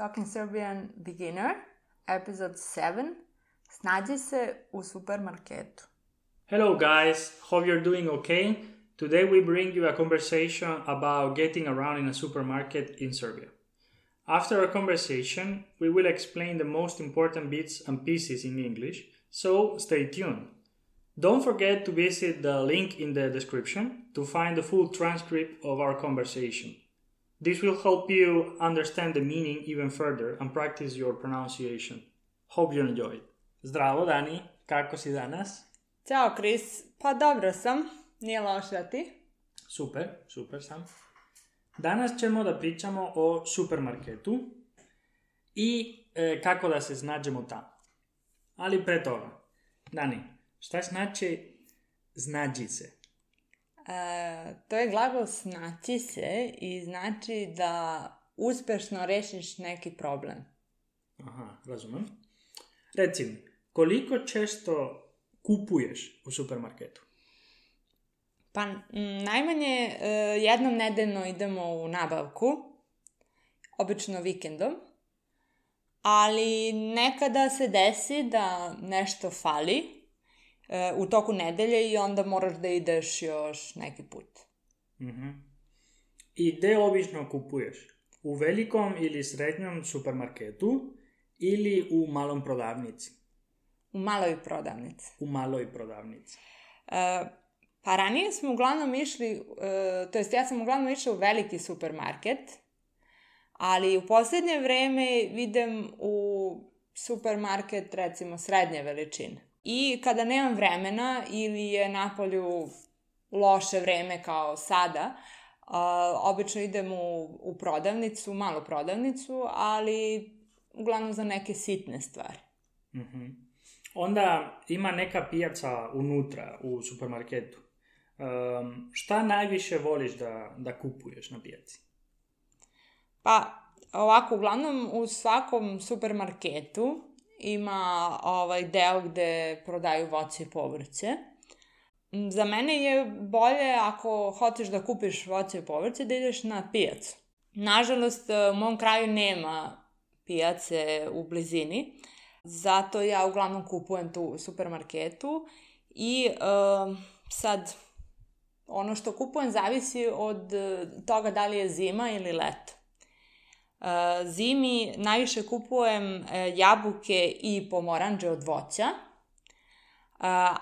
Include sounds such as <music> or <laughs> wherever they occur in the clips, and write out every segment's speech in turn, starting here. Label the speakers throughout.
Speaker 1: Talking Serbian Beginner, episode 7. Snađi se u supermarketu.
Speaker 2: Hello, guys. Hope you're doing okay. Today we bring you a conversation about getting around in a supermarket in Serbia. After our conversation, we will explain the most important bits and pieces in English, so stay tuned. Don't forget to visit the link in the description to find the full transcript of our conversation. This will help you understand the meaning even further and practice your pronunciation. Hope you enjoy. Zdravo, Dani. Kako si danas?
Speaker 1: Ćao, Chris. Pa dobro sam. Nije loše, a ti?
Speaker 2: Super, super sam. Danas ćemo da pričamo o supermarketu i e, kako da se snađemo tamo. Ali pre toga, Dani, šta znači znađi se?
Speaker 1: E, to je glagol snaći se i znači da uspešno rešiš neki problem.
Speaker 2: Aha, razumem. Reci mi, koliko često kupuješ u supermarketu?
Speaker 1: Pa m, najmanje e, jednom nedeljno idemo u nabavku, obično vikendom, ali nekada se desi da nešto fali e, u toku nedelje i onda moraš da ideš još neki put.
Speaker 2: Mhm. I gde obično kupuješ? U velikom ili srednjom supermarketu ili u malom prodavnici?
Speaker 1: U maloj prodavnici.
Speaker 2: U maloj prodavnici.
Speaker 1: E, pa ranije smo uglavnom išli, e, to jest ja sam uglavnom išla u veliki supermarket, ali u poslednje vreme idem u supermarket recimo srednje veličine. I kada nemam vremena ili je napolju loše vreme kao sada, a, obično idem u, u prodavnicu, malu prodavnicu, ali uglavnom za neke sitne stvari.
Speaker 2: Mhm. Onda ima neka pijaca unutra u supermarketu. Um, šta najviše voliš da, da kupuješ na pijaci?
Speaker 1: Pa, ovako, uglavnom u svakom supermarketu ima ovaj deo gde prodaju voće i povrće. Mm, Za mene je bolje ako hoćeš da kupiš voće i povrće da ideš na pijacu. Nažalost, u mom kraju nema pijace u blizini, zato ja uglavnom kupujem tu u supermarketu i e, sad ono što kupujem zavisi od e, toga da li je zima ili leto. E, zimi najviše kupujem e, jabuke i pomoranđe od voća, e,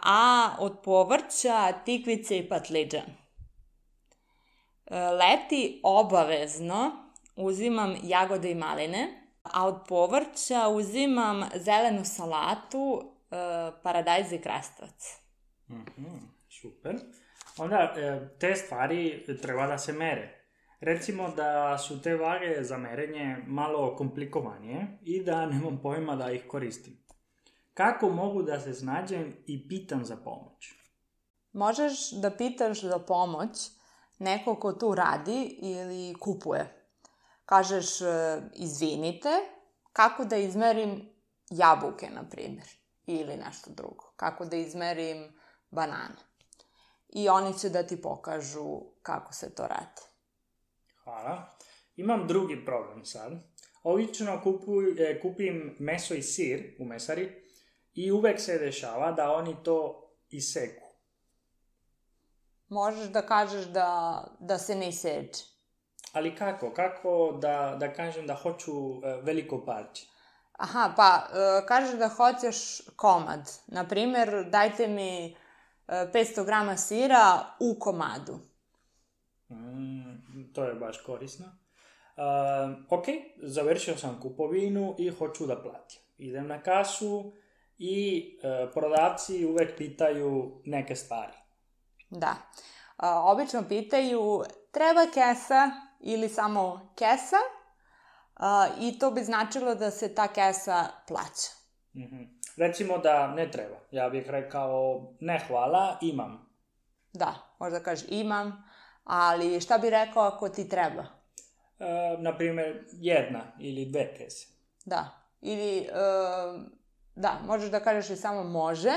Speaker 1: a od povrća tikvice i patliđan. E, Leti obavezno uzimam jagode i maline, a od povrća uzimam zelenu salatu, paradajz i krastavac.
Speaker 2: Mhm, super. Onda te stvari treba da se mere. Recimo da su te vage za merenje malo komplikovanije i da nemam pojma da ih koristim. Kako mogu da se snađem i pitam za pomoć?
Speaker 1: Možeš da pitaš za pomoć neko ko tu radi ili kupuje. Kažeš, e, izvinite, kako da izmerim jabuke, na primjer, ili nešto drugo. Kako da izmerim banane. I oni će da ti pokažu kako se to radi.
Speaker 2: Hvala. Imam drugi problem sad. Obično kupuj, e, kupim meso i sir u mesari i uvek se dešava da oni to iseku.
Speaker 1: Možeš da kažeš da, da se ne iseče.
Speaker 2: Ali kako? Kako da, da kažem da hoću e, veliko parče?
Speaker 1: Aha, pa e, kažeš da hoćeš komad. Naprimer, dajte mi e, 500 grama sira u komadu.
Speaker 2: Mm, to je baš korisno. Uh, ok, završio sam kupovinu i hoću da platim. Idem na kasu i e, prodavci uvek pitaju neke stvari.
Speaker 1: Da. A, obično pitaju treba kesa ili samo kesa a, i to bi značilo da se ta kesa plaća.
Speaker 2: Mhm. Recimo da ne treba. Ja bih rekao ne hvala, imam.
Speaker 1: Da, možda kažeš imam, ali šta bi rekao ako ti treba?
Speaker 2: E, naprimjer, jedna ili dve kese.
Speaker 1: Da. Ili, e, da, možeš da kažeš i samo može,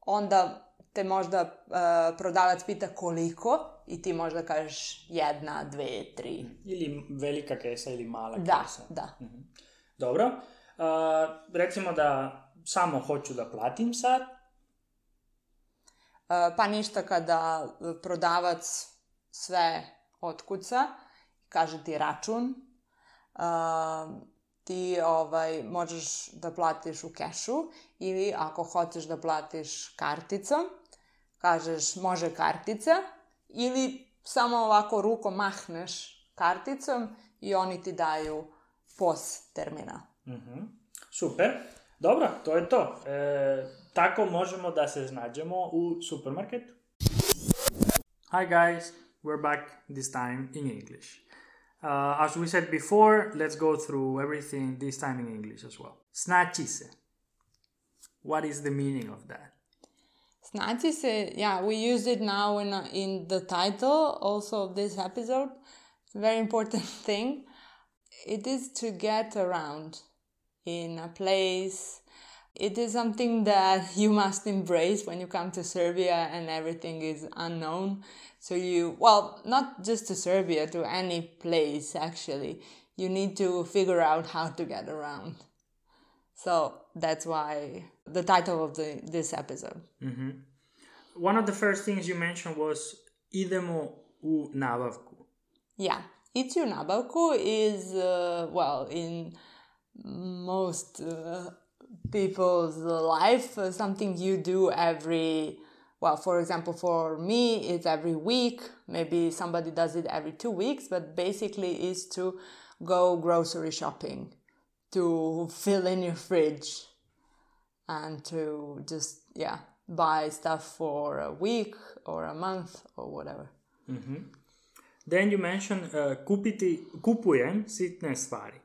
Speaker 1: onda te možda uh, prodavac pita koliko i ti možda kažeš jedna, dve, tri.
Speaker 2: Ili velika kesa ili mala
Speaker 1: Da,
Speaker 2: kesa.
Speaker 1: da.
Speaker 2: Mhm. Dobro. A, recimo da samo hoću da platim sad.
Speaker 1: Uh, pa ništa kada prodavac sve otkuca, kaže ti račun, uh, ti ovaj, možeš da platiš u kešu ili ako hoćeš da platiš karticom, kažeš može kartica ili samo ovako rukom mahneš karticom i oni ti daju POS terminal.
Speaker 2: Mhm. Super. Dobro, to je to. E, tako možemo da se snađemo u supermarketu. Hi guys, we're back this time in English. Uh, as we said before, let's go through everything this time in English as well. Snaći. What is the meaning of that?
Speaker 1: Snaći yeah, we use it now in, uh, in the title also of this episode. Very important <laughs> thing. It is to get around in a place. It is something that <laughs> you must embrace when you come to Serbia and everything is unknown. So you, well, not just to Serbia, to any place actually, you need to figure out how to get around. So that's why the title of the, this episode.
Speaker 2: One of the first things you mentioned was idemo u nabavku.
Speaker 1: Yeah, u nabavku is, uh, well, in most uh, people's life, uh, something you do every, well, for example, for me, it's every week. Maybe somebody does it every two weeks, but basically is to go grocery shopping, to fill in your fridge, and to just, yeah, buy stuff for a week or a month or whatever.
Speaker 2: Then you mentioned uh, kupiti, kupujem sitne stvari.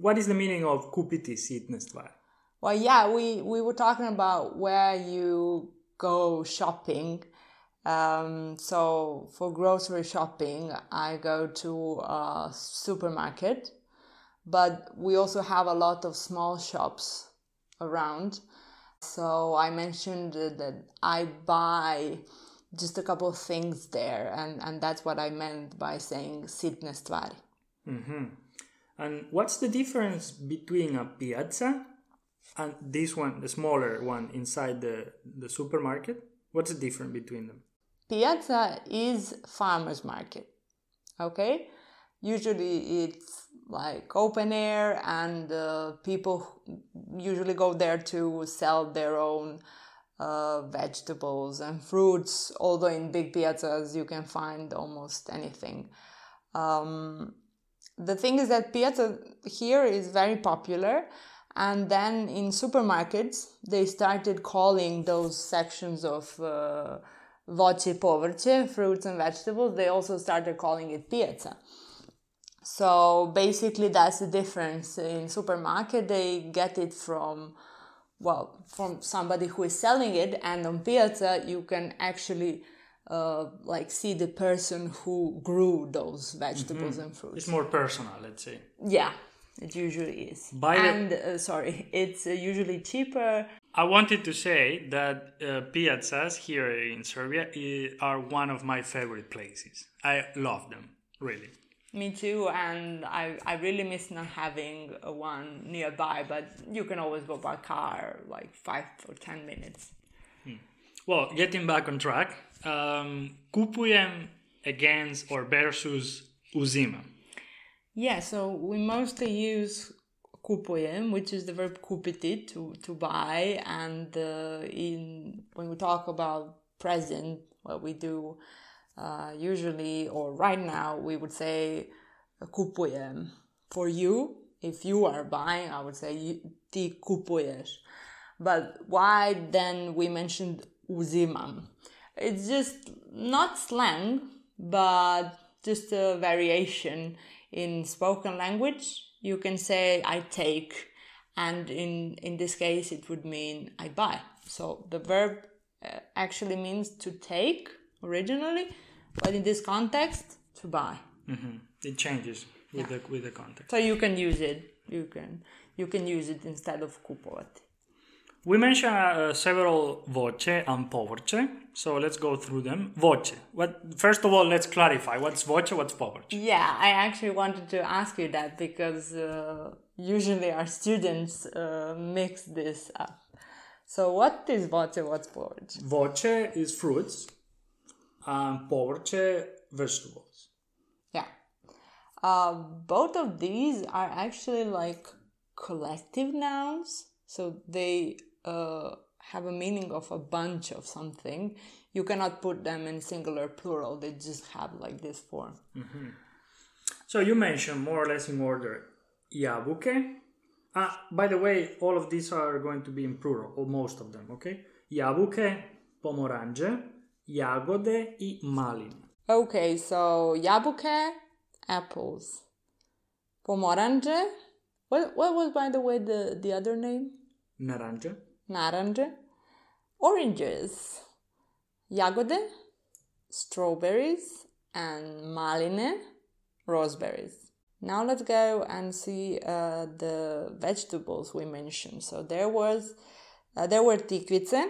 Speaker 2: What is the meaning of kupiti sitne stvari?
Speaker 1: Well, yeah, we, we were talking about where you go shopping. Um, so for grocery shopping, I go to a supermarket, but we also have a lot of small shops around. So I mentioned that I buy just a couple of things there, and, and that's what I meant by saying sitne stvari.
Speaker 2: And what's the difference between a pijaca and this one, the smaller one inside the, the supermarket? What's the difference between them?
Speaker 1: Pijaca is farmers market. Okay? Usually it's like open air and uh, people usually go there to sell their own uh, vegetables and fruits, although in big pijacas you can find almost anything. Um, the thing is that pijaca here is very popular and then in supermarkets they started calling those sections of uh, voće i povrće, fruits and vegetables, they also started calling it pijaca. So basically that's the difference in supermarket they get it from well from somebody who is selling it and on pijaca you can actually uh, like see the person who grew those vegetables and fruits.
Speaker 2: It's more personal, let's say.
Speaker 1: Yeah, it usually is.
Speaker 2: By the-
Speaker 1: and uh, sorry, <laughs> it's uh, usually cheaper.
Speaker 2: I wanted to say that uh, pijacas here in Serbia are one of my favorite places. I love them, really.
Speaker 1: Me too, and I, I really miss not having one nearby, but you can always go by car like five or ten minutes.
Speaker 2: Well, getting back on track, um, kupujem against or versus uzimam.
Speaker 1: Yeah, so we mostly use kupujem, which is the verb kupiti to to buy, and uh, in when we talk about present, what we do uh, usually or right now, we would say kupujem for you. If you are buying, I would say ti kupuješ. But why then we mentioned uzimam? It's just not slang, but just a variation in spoken language. You can say I take, and in in this case it would mean I buy. So the verb uh, actually means to take originally, but in this context to buy.
Speaker 2: It changes with the with the context.
Speaker 1: So you can use it. You can you can use it instead of kupovati.
Speaker 2: We mentioned uh, several voće and povrće, so let's go through them. Voće. What? First of all, let's clarify what's voće, what's povrće.
Speaker 1: Yeah, I actually wanted to ask you that because uh, usually our students uh, mix this up. So, what is voće, what's povrće?
Speaker 2: Voće is fruits, and povrće vegetables.
Speaker 1: Yeah. Uh, both of these are actually like collective nouns, so they uh, have a meaning of a bunch of something. You cannot put them in singular plural, they just have like this form.
Speaker 2: So you mentioned more or less in order jabuke. Ah, by the way, all of these are going to be in plural, or most of them, okay? Jabuke, pomorange, jagode i malin.
Speaker 1: Okay, so jabuke, apples. Pomorange. What, what was, by the way, the, the other name?
Speaker 2: Naranđe,
Speaker 1: Naranže. Oranges. Jagode, strawberries, and maline, raspberries. Now let's go and see uh, the vegetables we mentioned. So there was, uh, there were tikvice,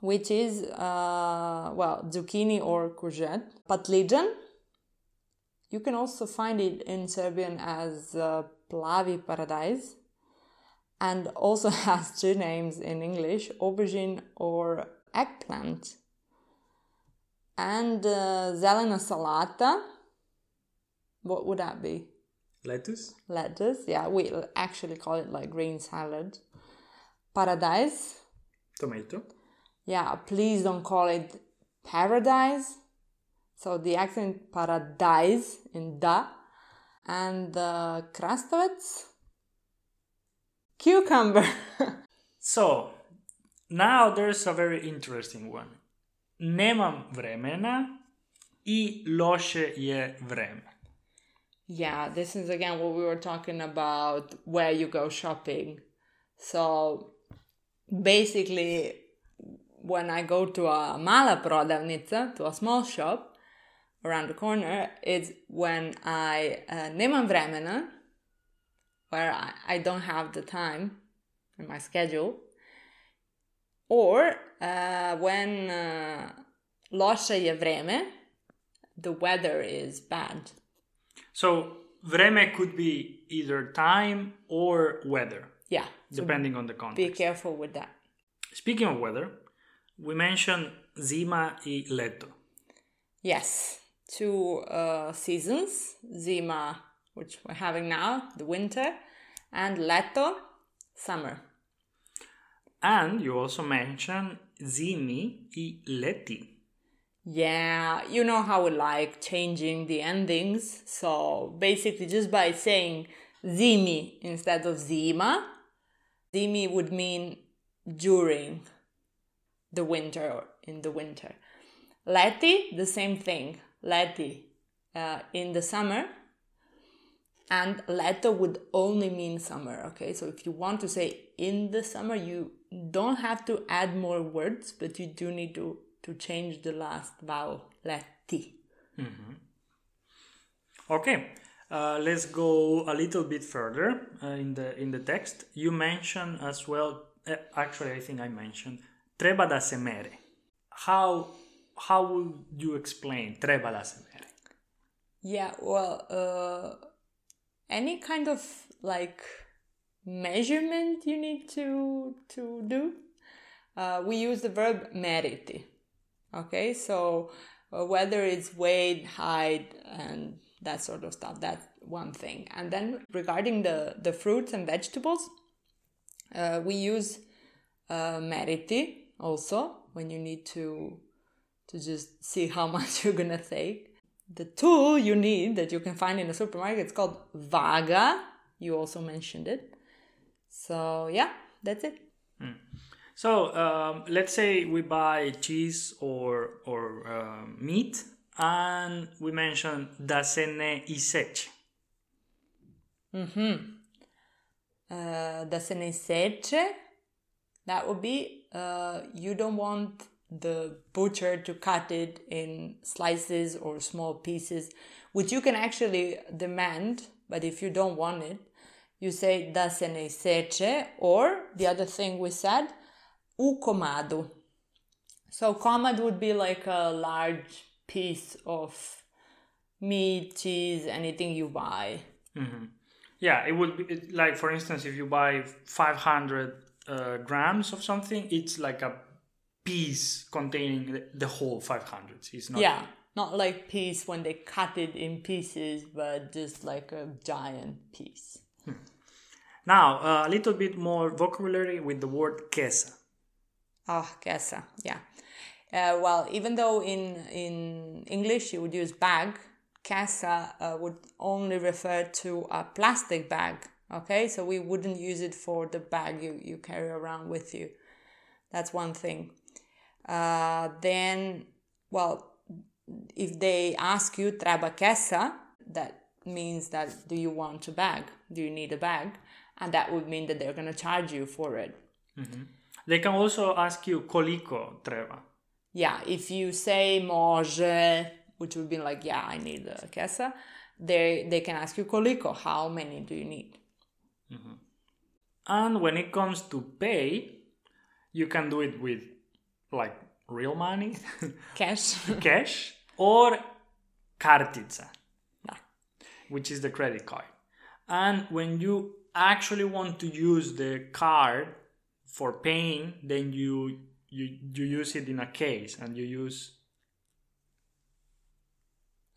Speaker 1: which is uh, well zucchini or courgette. Patliđan. You can also find it in Serbian as uh, plavi paradise, and also <laughs> has two names in English: aubergine or eggplant. And uh, zelena salata. What would that be?
Speaker 2: lettuce,
Speaker 1: Lettuce. Yeah, we actually call it like green salad. Paradise.
Speaker 2: tomato,
Speaker 1: Yeah, please don't call it paradise. So the accent paradise in da. And uh, krastavec. Cucumber. <laughs>
Speaker 2: So, now there's a very interesting one. Nemam vremena i loše je vreme.
Speaker 1: yeah, this is again what we were talking about where you go shopping. So basically, when I go to a mala prodavnica, to a small shop around the corner, it's when I uh, nemam vremena, where I, I don't have the time in my schedule, or uh, when uh, loše je vreme, the weather is bad.
Speaker 2: So, vreme could be either time or weather,
Speaker 1: Yeah. So
Speaker 2: depending on the context.
Speaker 1: be careful with that.
Speaker 2: Speaking of weather, we mentioned zima i leto.
Speaker 1: Yes, two uh, seasons, zima, which we're having now, the winter, and leto, summer.
Speaker 2: And you also mentioned zimi i leti.
Speaker 1: Yeah, you know how we like changing the endings. So basically, just by saying zimi instead of zima, zimi would mean during the winter or in the winter. Leti, the same thing. Leti uh, in the summer. And leto would only mean summer, okay? So if you want to say in the summer, you don't have to add more words, but you do need to, to change the last vowel, leti.
Speaker 2: Okay, uh, let's go a little bit further uh, in the in the text. You mentioned as well. Uh, actually, I think I mentioned treba da semere. How how would you explain treba da semere?
Speaker 1: Yeah, well, uh, any kind of like measurement you need to to do, uh, we use the verb meriti. Okay, so uh, whether it's weight, height, and that sort of stuff, that's one thing. And then regarding the the fruits and vegetables, uh, we use uh, meriti also when you need to to just see how <laughs> much you're gonna take. The tool you need that you can find in a supermarket it's called vaga. You also mentioned it. So yeah, that's it.
Speaker 2: So um, let's say we buy cheese or or um, meat, and we mention da se ne iseče.
Speaker 1: Uh, da se ne seče, that would be uh, you don't want the butcher to cut it in slices or small pieces, which you can actually demand, but if you don't want it, you say da se ne seče, or the other thing we said, u komadu. So komad would be like a large piece of meat, cheese, anything you buy.
Speaker 2: Yeah, it would be it- like, for instance, if you buy 500 uh, grams of something, it's like a piece containing the, whole 500. It's not.
Speaker 1: Yeah, not like piece when they cut it in pieces, but just like a giant piece.
Speaker 2: Now, uh, a little bit more vocabulary with the word queso.
Speaker 1: Oh, kesa, yeah. Uh, well, even though in in English you would use bag, kesa uh, would only refer to a plastic bag. Okay, so we wouldn't use it for the bag you, you carry around with you. That's one thing. Uh, then, well, if they ask you treba kesa, that means that do you want a bag? Do you need a bag? And that would mean that they're going to charge you for it.
Speaker 2: They can also ask you koliko treba.
Speaker 1: Yeah, if you say može, which would be like, yeah, I need a kesa, they they can ask you koliko, how many do you need?
Speaker 2: And when it comes to pay, you can do it with like real money, <laughs>
Speaker 1: Cash.
Speaker 2: cash, or kartica,
Speaker 1: Yeah.
Speaker 2: which is the credit card. And when you actually want to use the card for paying, then you you you use it in a case and you use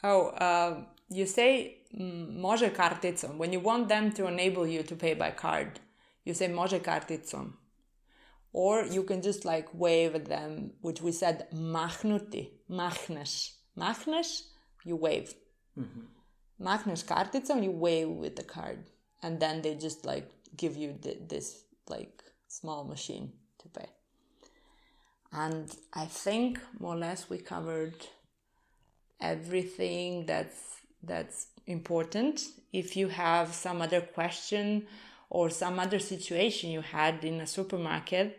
Speaker 1: oh, uh, you say može karticom. When you want them to enable you to pay by card, you say može karticom. Or you can just like wave at them, which we said mahnuti, mahneš. Mahneš, you wave. Mm-hmm. Mahneš karticom, you wave with the card. And then they just like give you th- this like small machine to pay. And I think more or less we covered everything that's that's important. If you have some other question or some other situation you had in a supermarket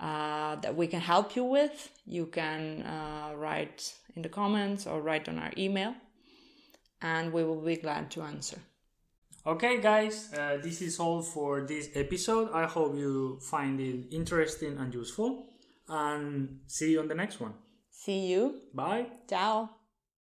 Speaker 1: uh, that we can help you with, you can uh, write in the comments or write on our email, and we will be glad to answer.
Speaker 2: Okay, guys, uh, this is all for this episode. I hope you find it interesting and useful. And see you on the next one.
Speaker 1: See you.
Speaker 2: Bye.
Speaker 1: Ciao.